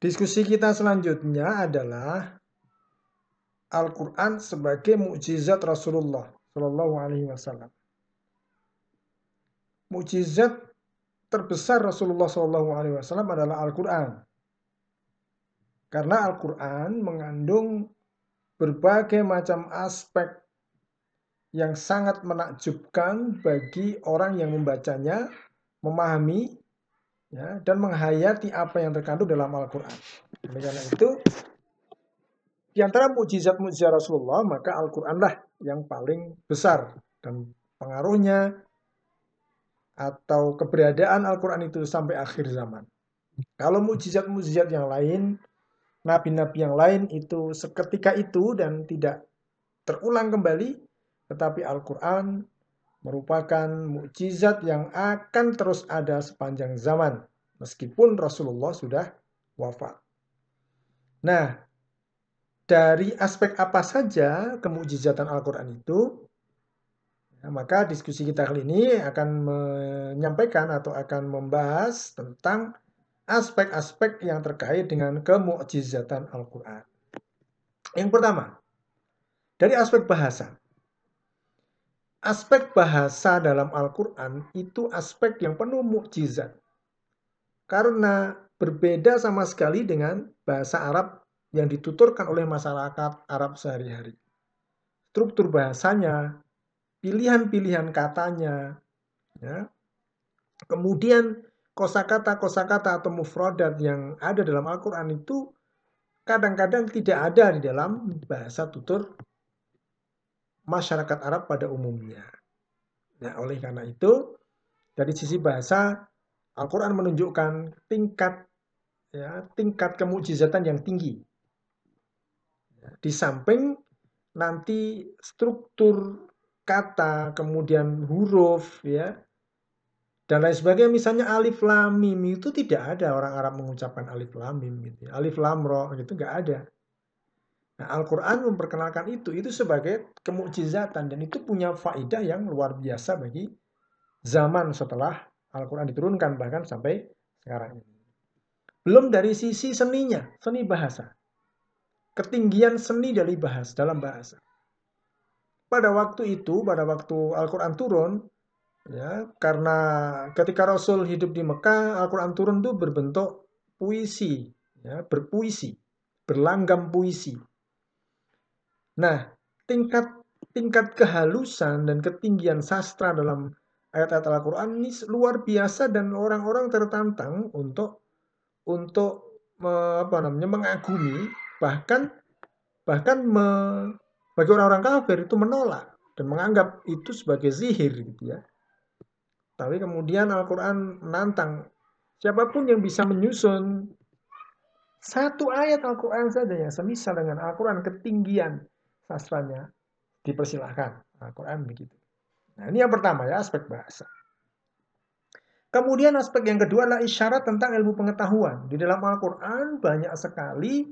Diskusi kita selanjutnya adalah Al-Quran sebagai mukjizat Rasulullah Shallallahu Alaihi Wasallam. Mukjizat terbesar Rasulullah Shallallahu Alaihi Wasallam adalah Al-Quran, karena Al-Quran mengandung berbagai macam aspek yang sangat menakjubkan bagi orang yang membacanya, memahami, ya, dan menghayati apa yang terkandung dalam Al-Quran. Oleh karena itu, di antara mujizat-mujizat Rasulullah, maka Al-Quranlah yang paling besar dan pengaruhnya atau keberadaan Al-Quran itu sampai akhir zaman. Kalau mujizat-mujizat yang lain, nabi-nabi yang lain itu seketika itu dan tidak terulang kembali, tetapi Al-Quran merupakan mukjizat yang akan terus ada sepanjang zaman meskipun Rasulullah sudah wafat. Nah, dari aspek apa saja kemujizatan Al-Quran itu, ya, maka diskusi kita kali ini akan menyampaikan atau akan membahas tentang aspek-aspek yang terkait dengan kemujizatan Al-Quran. Yang pertama, dari aspek bahasa aspek bahasa dalam Al-Quran itu aspek yang penuh mukjizat. Karena berbeda sama sekali dengan bahasa Arab yang dituturkan oleh masyarakat Arab sehari-hari. Struktur bahasanya, pilihan-pilihan katanya, ya. kemudian kosakata-kosakata atau mufradat yang ada dalam Al-Quran itu kadang-kadang tidak ada di dalam bahasa tutur masyarakat Arab pada umumnya. Nah, oleh karena itu, dari sisi bahasa, Al-Quran menunjukkan tingkat ya, tingkat kemujizatan yang tinggi. Ya, di samping nanti struktur kata, kemudian huruf, ya, dan lain sebagainya. Misalnya alif lam mim itu tidak ada orang Arab mengucapkan alif lam mim gitu. Ya. Alif lam ro gitu nggak ada. Nah, Al-Quran memperkenalkan itu, itu sebagai kemukjizatan dan itu punya faidah yang luar biasa bagi zaman setelah Al-Quran diturunkan bahkan sampai sekarang ini. Belum dari sisi seninya, seni bahasa. Ketinggian seni dari bahasa, dalam bahasa. Pada waktu itu, pada waktu Al-Quran turun, ya karena ketika Rasul hidup di Mekah, Al-Quran turun itu berbentuk puisi, ya, berpuisi, berlanggam puisi. Nah, tingkat tingkat kehalusan dan ketinggian sastra dalam ayat-ayat Al-Qur'an ini luar biasa dan orang-orang tertantang untuk untuk apa namanya mengagumi bahkan bahkan me, bagi orang-orang kafir itu menolak dan menganggap itu sebagai zihir gitu ya. Tapi kemudian Al-Qur'an menantang siapa pun yang bisa menyusun satu ayat Al-Quran saja yang semisal dengan Al-Quran ketinggian sastranya dipersilahkan. Al-Quran begitu. Nah, ini yang pertama ya, aspek bahasa. Kemudian aspek yang kedua adalah isyarat tentang ilmu pengetahuan. Di dalam Al-Quran banyak sekali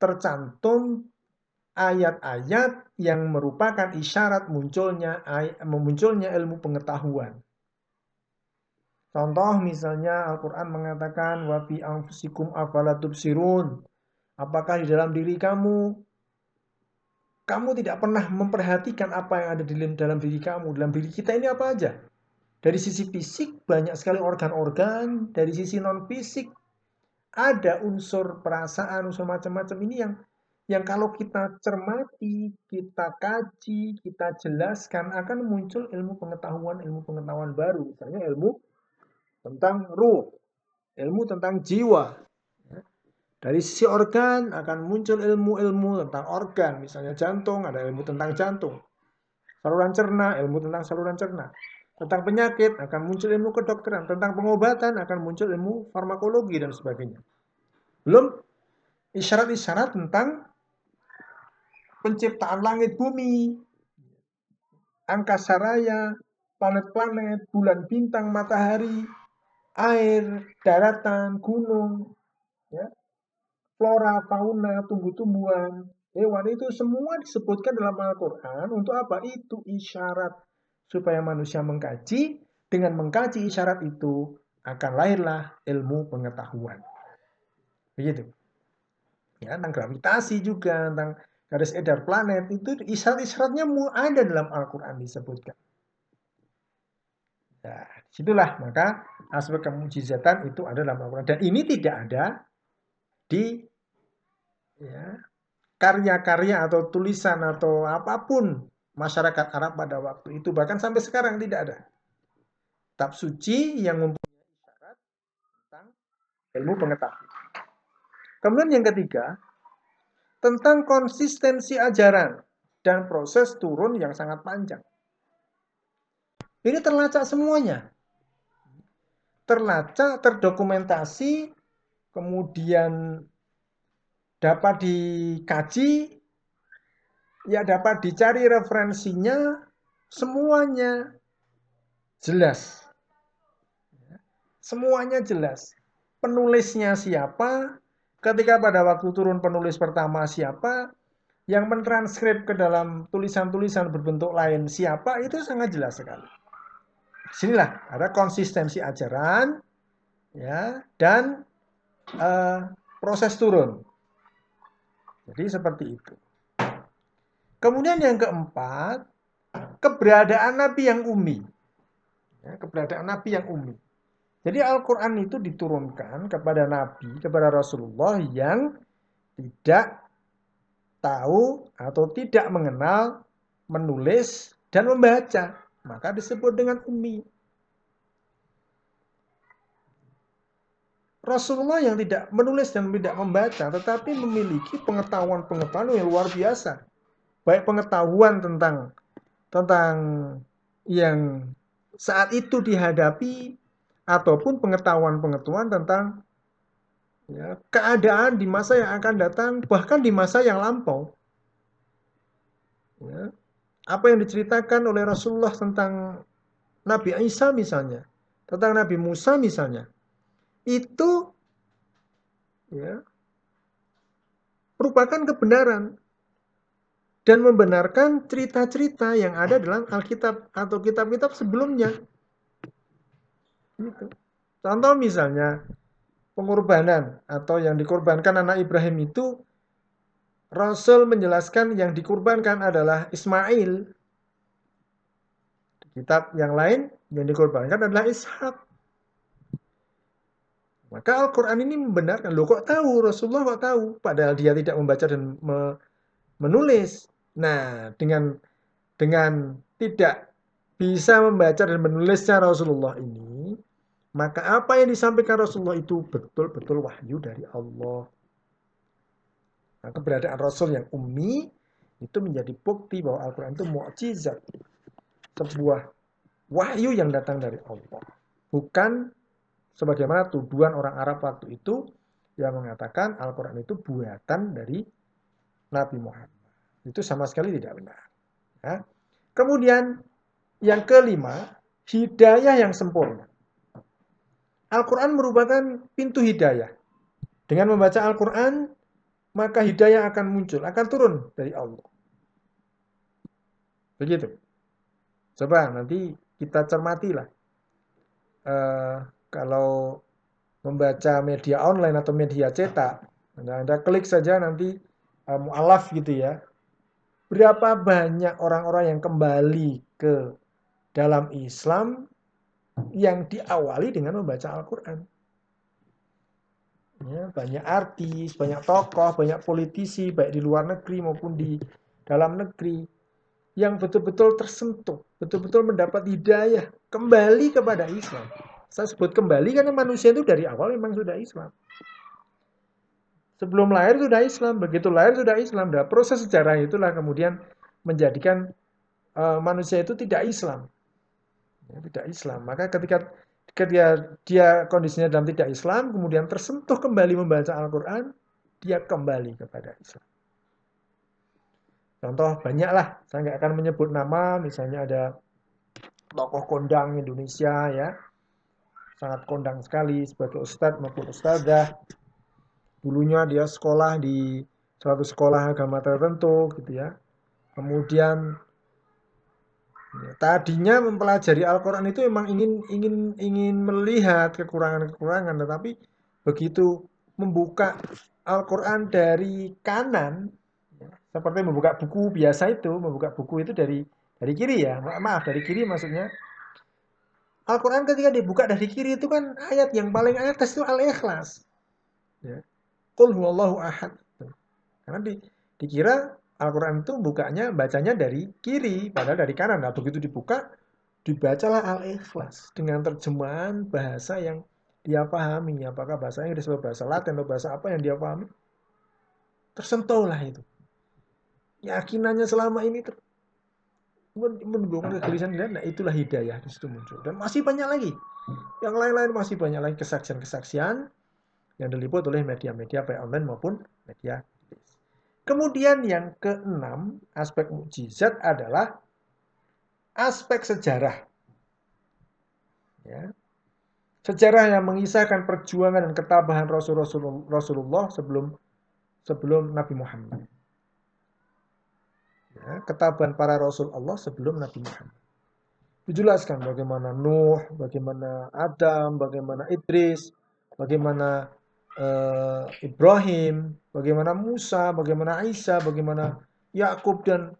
tercantum ayat-ayat yang merupakan isyarat munculnya memunculnya ilmu pengetahuan. Contoh misalnya Al-Quran mengatakan wa fi anfusikum afalatubsirun. Apakah di dalam diri kamu kamu tidak pernah memperhatikan apa yang ada di dalam diri kamu, dalam diri kita ini apa aja. Dari sisi fisik banyak sekali organ-organ, dari sisi non fisik ada unsur perasaan, unsur macam-macam. Ini yang yang kalau kita cermati, kita kaji, kita jelaskan akan muncul ilmu pengetahuan, ilmu pengetahuan baru, misalnya ilmu tentang ruh, ilmu tentang jiwa, dari sisi organ akan muncul ilmu-ilmu tentang organ, misalnya jantung, ada ilmu tentang jantung. Saluran cerna, ilmu tentang saluran cerna. Tentang penyakit akan muncul ilmu kedokteran, tentang pengobatan akan muncul ilmu farmakologi dan sebagainya. Belum isyarat-isyarat tentang penciptaan langit bumi, angkasa raya, planet-planet, bulan bintang, matahari, air, daratan, gunung, ya, flora, fauna, tumbuh-tumbuhan, hewan itu semua disebutkan dalam Al-Quran untuk apa? Itu isyarat supaya manusia mengkaji. Dengan mengkaji isyarat itu akan lahirlah ilmu pengetahuan. Begitu. Ya, tentang gravitasi juga, tentang garis edar planet itu isyarat-isyaratnya ada dalam Al-Qur'an disebutkan. Nah, situlah maka aspek kemujizatan itu ada dalam Al-Qur'an dan ini tidak ada di ya, karya-karya atau tulisan atau apa pun masyarakat Arab pada waktu itu bahkan sampai sekarang tidak ada kitab suci yang mempunyai isyarat tentang ilmu pengetahuan. Kemudian yang ketiga, tentang konsistensi ajaran dan proses turun yang sangat panjang. Ini terlacak semuanya. Terlacak, terdokumentasi, kemudian dapat dikaji, ya dapat dicari referensinya, semuanya jelas. Semuanya jelas. Penulisnya siapa, ketika pada waktu turun penulis pertama siapa, yang mentranskrip ke dalam tulisan-tulisan berbentuk lain siapa, itu sangat jelas sekali. Sinilah ada konsistensi ajaran, ya dan uh, proses turun. Jadi seperti itu. Kemudian yang keempat, keberadaan Nabi yang umi. Ya, keberadaan Nabi yang umi. Jadi Al-Quran itu diturunkan kepada Nabi, kepada Rasulullah yang tidak tahu atau tidak mengenal menulis dan membaca. Maka disebut dengan umi. Rasulullah yang tidak menulis dan tidak membaca, tetapi memiliki pengetahuan-pengetahuan yang luar biasa. Baik pengetahuan tentang tentang yang saat itu dihadapi ataupun pengetahuan-pengetahuan tentang ya, keadaan di masa yang akan datang, bahkan di masa yang lampau. Ya, apa yang diceritakan oleh Rasulullah tentang Nabi Isa misalnya, tentang Nabi Musa misalnya, itu ya, merupakan kebenaran dan membenarkan cerita-cerita yang ada dalam Alkitab atau kitab-kitab sebelumnya. Gitu. Contoh misalnya pengorbanan atau yang dikorbankan anak Ibrahim itu Rasul menjelaskan yang dikorbankan adalah Ismail. Kitab yang lain yang dikorbankan adalah Ishak. Maka Al-Quran ini membenarkan. Loh kok tahu? Rasulullah kok tahu? Padahal dia tidak membaca dan menulis. Nah, dengan dengan tidak bisa membaca dan menulisnya Rasulullah ini, maka apa yang disampaikan Rasulullah itu betul-betul wahyu dari Allah. Nah, keberadaan Rasul yang ummi itu menjadi bukti bahwa Al-Quran itu mukjizat. Sebuah wahyu yang datang dari Allah. Bukan sebagaimana tuduhan orang Arab waktu itu yang mengatakan Al-Quran itu buatan dari Nabi Muhammad. Itu sama sekali tidak benar. Ya. Kemudian yang kelima, hidayah yang sempurna. Al-Quran merupakan pintu hidayah. Dengan membaca Al-Quran, maka hidayah akan muncul, akan turun dari Allah. Begitu. Coba nanti kita cermatilah. Uh, kalau membaca media online atau media cetak, Anda, anda klik saja nanti uh, mu'alaf gitu ya. Berapa banyak orang-orang yang kembali ke dalam Islam yang diawali dengan membaca Al-Quran. Ya, banyak artis, banyak tokoh, banyak politisi, baik di luar negeri maupun di dalam negeri, yang betul-betul tersentuh, betul-betul mendapat hidayah, kembali kepada Islam. Saya sebut kembali karena manusia itu dari awal memang sudah Islam. Sebelum lahir sudah Islam, begitu lahir sudah Islam. Dan proses sejarah itulah kemudian menjadikan uh, manusia itu tidak Islam ya, tidak Islam. Maka ketika ketika dia kondisinya dalam tidak Islam, kemudian tersentuh kembali membaca Al-Quran, dia kembali kepada Islam. Contoh banyaklah, saya nggak akan menyebut nama, misalnya ada tokoh kondang Indonesia ya, sangat kondang sekali sebagai ustadz maupun ustadzah. Dulunya dia sekolah di suatu sekolah agama tertentu gitu ya. Kemudian Ya, tadinya mempelajari Al-Quran itu memang ingin ingin ingin melihat kekurangan-kekurangan, tetapi begitu membuka Al-Quran dari kanan, ya, seperti membuka buku biasa itu, membuka buku itu dari dari kiri ya, maaf dari kiri maksudnya. Al-Quran ketika dibuka dari kiri itu kan ayat yang paling atas itu Al-Ikhlas. Ya. Huwallahu ahad. Karena di, dikira Al-Quran itu bukanya, bacanya dari kiri, padahal dari kanan. Nah, begitu dibuka, dibacalah Al-Ikhlas dengan terjemahan bahasa yang dia pahami. Apakah bahasa Inggris atau bahasa Latin atau bahasa apa yang dia pahami. Tersentuhlah itu. Yakinannya selama ini ter menimbulkan kegelisahan dan itulah hidayah di situ muncul dan masih banyak lagi yang lain-lain masih banyak lagi kesaksian-kesaksian yang diliput oleh media-media baik online maupun media Kemudian yang keenam, aspek mukjizat adalah aspek sejarah. Ya. Sejarah yang mengisahkan perjuangan dan ketabahan Rasulullah sebelum sebelum Nabi Muhammad. Ya, ketabahan para Rasul Allah sebelum Nabi Muhammad. Dijelaskan bagaimana Nuh, bagaimana Adam, bagaimana Idris, bagaimana uh, Ibrahim, bagaimana Musa, bagaimana Isa, bagaimana Yakub dan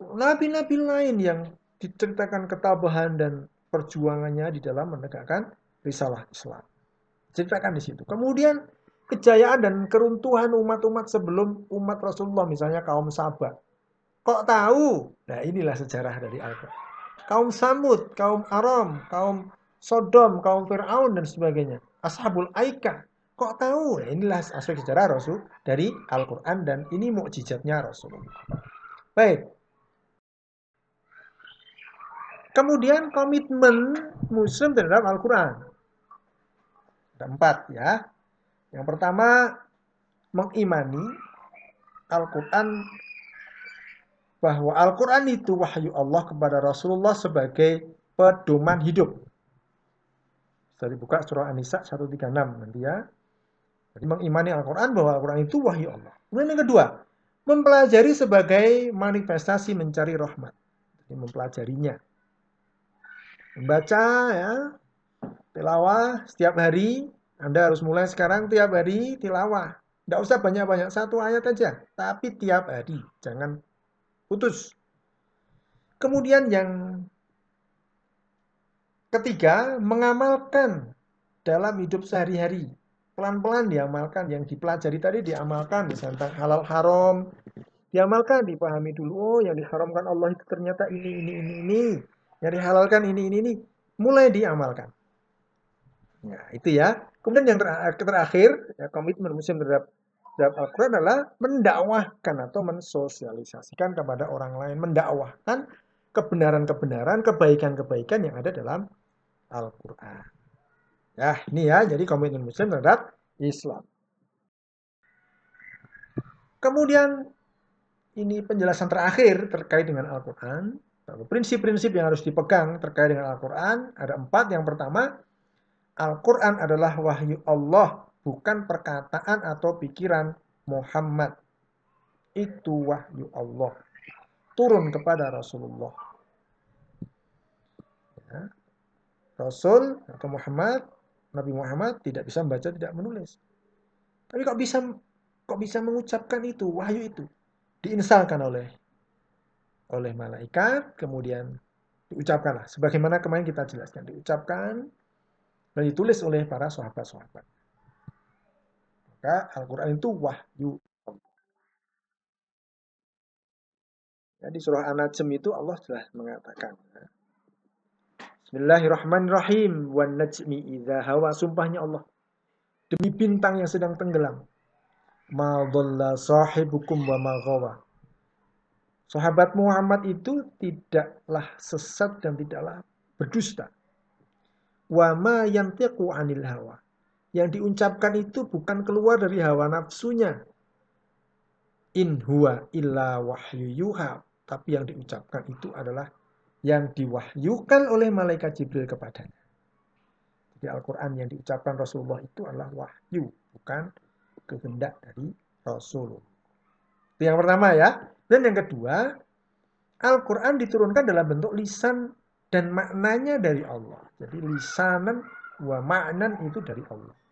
nabi-nabi lain yang diceritakan ketabahan dan perjuangannya di dalam menegakkan risalah Islam. Ceritakan di situ. Kemudian kejayaan dan keruntuhan umat-umat sebelum umat Rasulullah, misalnya kaum Sabah. Kok tahu? Nah inilah sejarah dari Al-Quran. Kaum Samud, kaum Aram, kaum Sodom, kaum Fir'aun dan sebagainya. Ashabul Aika. Kok tahu? Nah, inilah aspek sejarah Rasul dari Al-Quran dan ini mukjizatnya Rasulullah. Baik. Kemudian komitmen Muslim terhadap Al-Quran. Ada empat ya. Yang pertama, mengimani Al-Quran bahwa Al-Quran itu wahyu Allah kepada Rasulullah sebagai pedoman hidup. Dari buka surah An-Nisa 136 nanti ya. Jadi mengimani Al-Quran bahwa Al-Quran itu wahyu Allah. Kemudian yang kedua, mempelajari sebagai manifestasi mencari rahmat. Jadi mempelajarinya. Membaca ya, tilawah setiap hari. Anda harus mulai sekarang tiap hari tilawah. Tidak usah banyak-banyak, satu ayat aja. Tapi tiap hari, jangan putus. Kemudian yang ketiga, mengamalkan dalam hidup sehari-hari. Pelan-pelan diamalkan, yang dipelajari tadi diamalkan, misalnya tentang halal haram, diamalkan, dipahami dulu, oh yang diharamkan Allah itu ternyata ini, ini, ini, ini. Yang dihalalkan ini, ini, ini. Mulai diamalkan. Ya, itu ya. Kemudian yang terakhir, ya, komitmen muslim terhadap terhadap Al-Quran adalah mendakwahkan atau mensosialisasikan kepada orang lain. Mendakwahkan kebenaran-kebenaran, kebaikan-kebaikan yang ada dalam Al-Quran. Ya, ini ya, jadi komitmen muslim terhadap Islam. Kemudian ini penjelasan terakhir terkait dengan Al-Quran. Prinsip-prinsip yang harus dipegang terkait dengan Al-Quran ada empat. Yang pertama, Al-Quran adalah wahyu Allah, bukan perkataan atau pikiran Muhammad. Itu wahyu Allah. Turun kepada Rasulullah. Ya. Rasul atau Muhammad, Nabi Muhammad tidak bisa membaca, tidak menulis. Tapi kok bisa kok bisa mengucapkan itu, wahyu itu? Diinsalkan oleh oleh malaikat, kemudian diucapkanlah. Sebagaimana kemarin kita jelaskan, diucapkan dan ditulis oleh para sahabat-sahabat. Maka Al-Quran itu wahyu Ya, di surah An-Najm itu Allah telah mengatakan. Bismillahirrahmanirrahim. Wan najmi idha hawa. Sumpahnya Allah. Demi bintang yang sedang tenggelam. Ma dhalla sahibukum wa ma gawa. Sahabat Muhammad itu tidaklah sesat dan tidaklah berdusta wa ma yantiqu anil hawa. Yang diucapkan itu bukan keluar dari hawa nafsunya. In huwa illa wahyu yuha. Tapi yang diucapkan itu adalah yang diwahyukan oleh malaikat Jibril kepadanya. Jadi Al-Quran yang diucapkan Rasulullah itu adalah wahyu, bukan kehendak dari Rasul. Itu yang pertama ya. Dan yang kedua, Al-Quran diturunkan dalam bentuk lisan dan maknanya dari Allah. Jadi lisanan wa ma'nan itu dari Allah.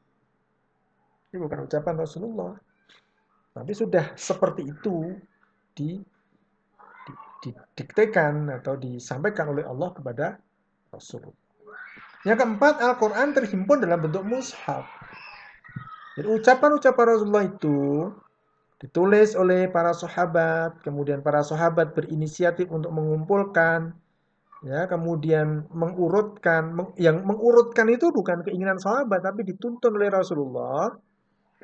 Ini bukan ucapan Rasulullah. Tapi sudah seperti itu di, di, didiktekan atau disampaikan oleh Allah kepada Rasulullah. Yang keempat, Al-Quran terhimpun dalam bentuk mushaf. Jadi ucapan-ucapan Rasulullah itu ditulis oleh para sahabat, kemudian para sahabat berinisiatif untuk mengumpulkan, ya, kemudian mengurutkan, meng, yang mengurutkan itu bukan keinginan sahabat, tapi dituntun oleh Rasulullah.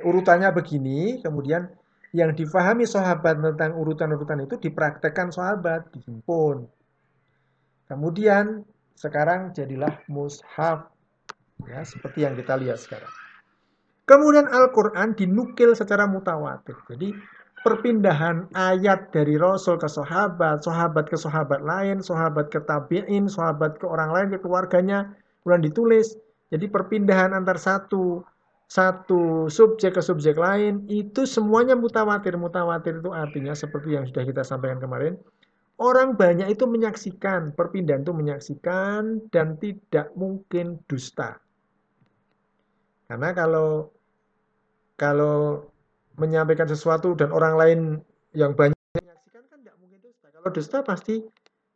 Urutannya begini, kemudian yang difahami sahabat tentang urutan-urutan itu dipraktekkan sahabat, dihimpun. Kemudian sekarang jadilah mushaf. Ya, seperti yang kita lihat sekarang. Kemudian Al-Quran dinukil secara mutawatir. Jadi perpindahan ayat dari Rasul ke sahabat, sahabat ke sahabat lain, sahabat ke tabi'in, sahabat ke orang lain, ke keluarganya, kemudian ditulis. Jadi perpindahan antar satu satu subjek ke subjek lain itu semuanya mutawatir. Mutawatir itu artinya seperti yang sudah kita sampaikan kemarin. Orang banyak itu menyaksikan, perpindahan itu menyaksikan dan tidak mungkin dusta. Karena kalau kalau menyampaikan sesuatu dan orang lain yang banyak menyaksikan kan tidak mungkin dusta. Kalau dusta pasti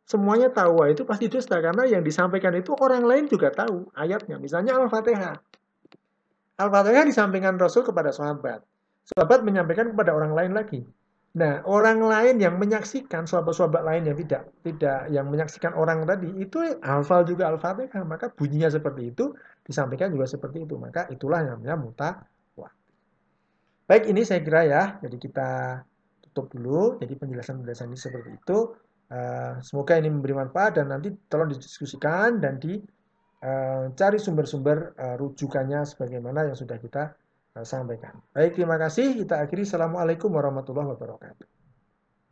semuanya tahu, itu pasti dusta karena yang disampaikan itu orang lain juga tahu ayatnya. Misalnya Al-Fatihah. Al-Fatihah disampaikan Rasul kepada sahabat. Sahabat menyampaikan kepada orang lain lagi. Nah, orang lain yang menyaksikan sahabat-sahabat lain yang tidak tidak yang menyaksikan orang tadi itu hafal juga Al-Fatihah, maka bunyinya seperti itu, disampaikan juga seperti itu. Maka itulah yang namanya mutawatir. Baik, ini saya kira ya. Jadi kita tutup dulu. Jadi penjelasan-penjelasan ini seperti itu. Uh, semoga ini memberi manfaat dan nanti tolong didiskusikan dan di Eh, cari sumber-sumber uh, rujukannya sebagaimana yang sudah kita uh, sampaikan. Baik, terima kasih. Kita akhiri. Assalamualaikum warahmatullahi wabarakatuh.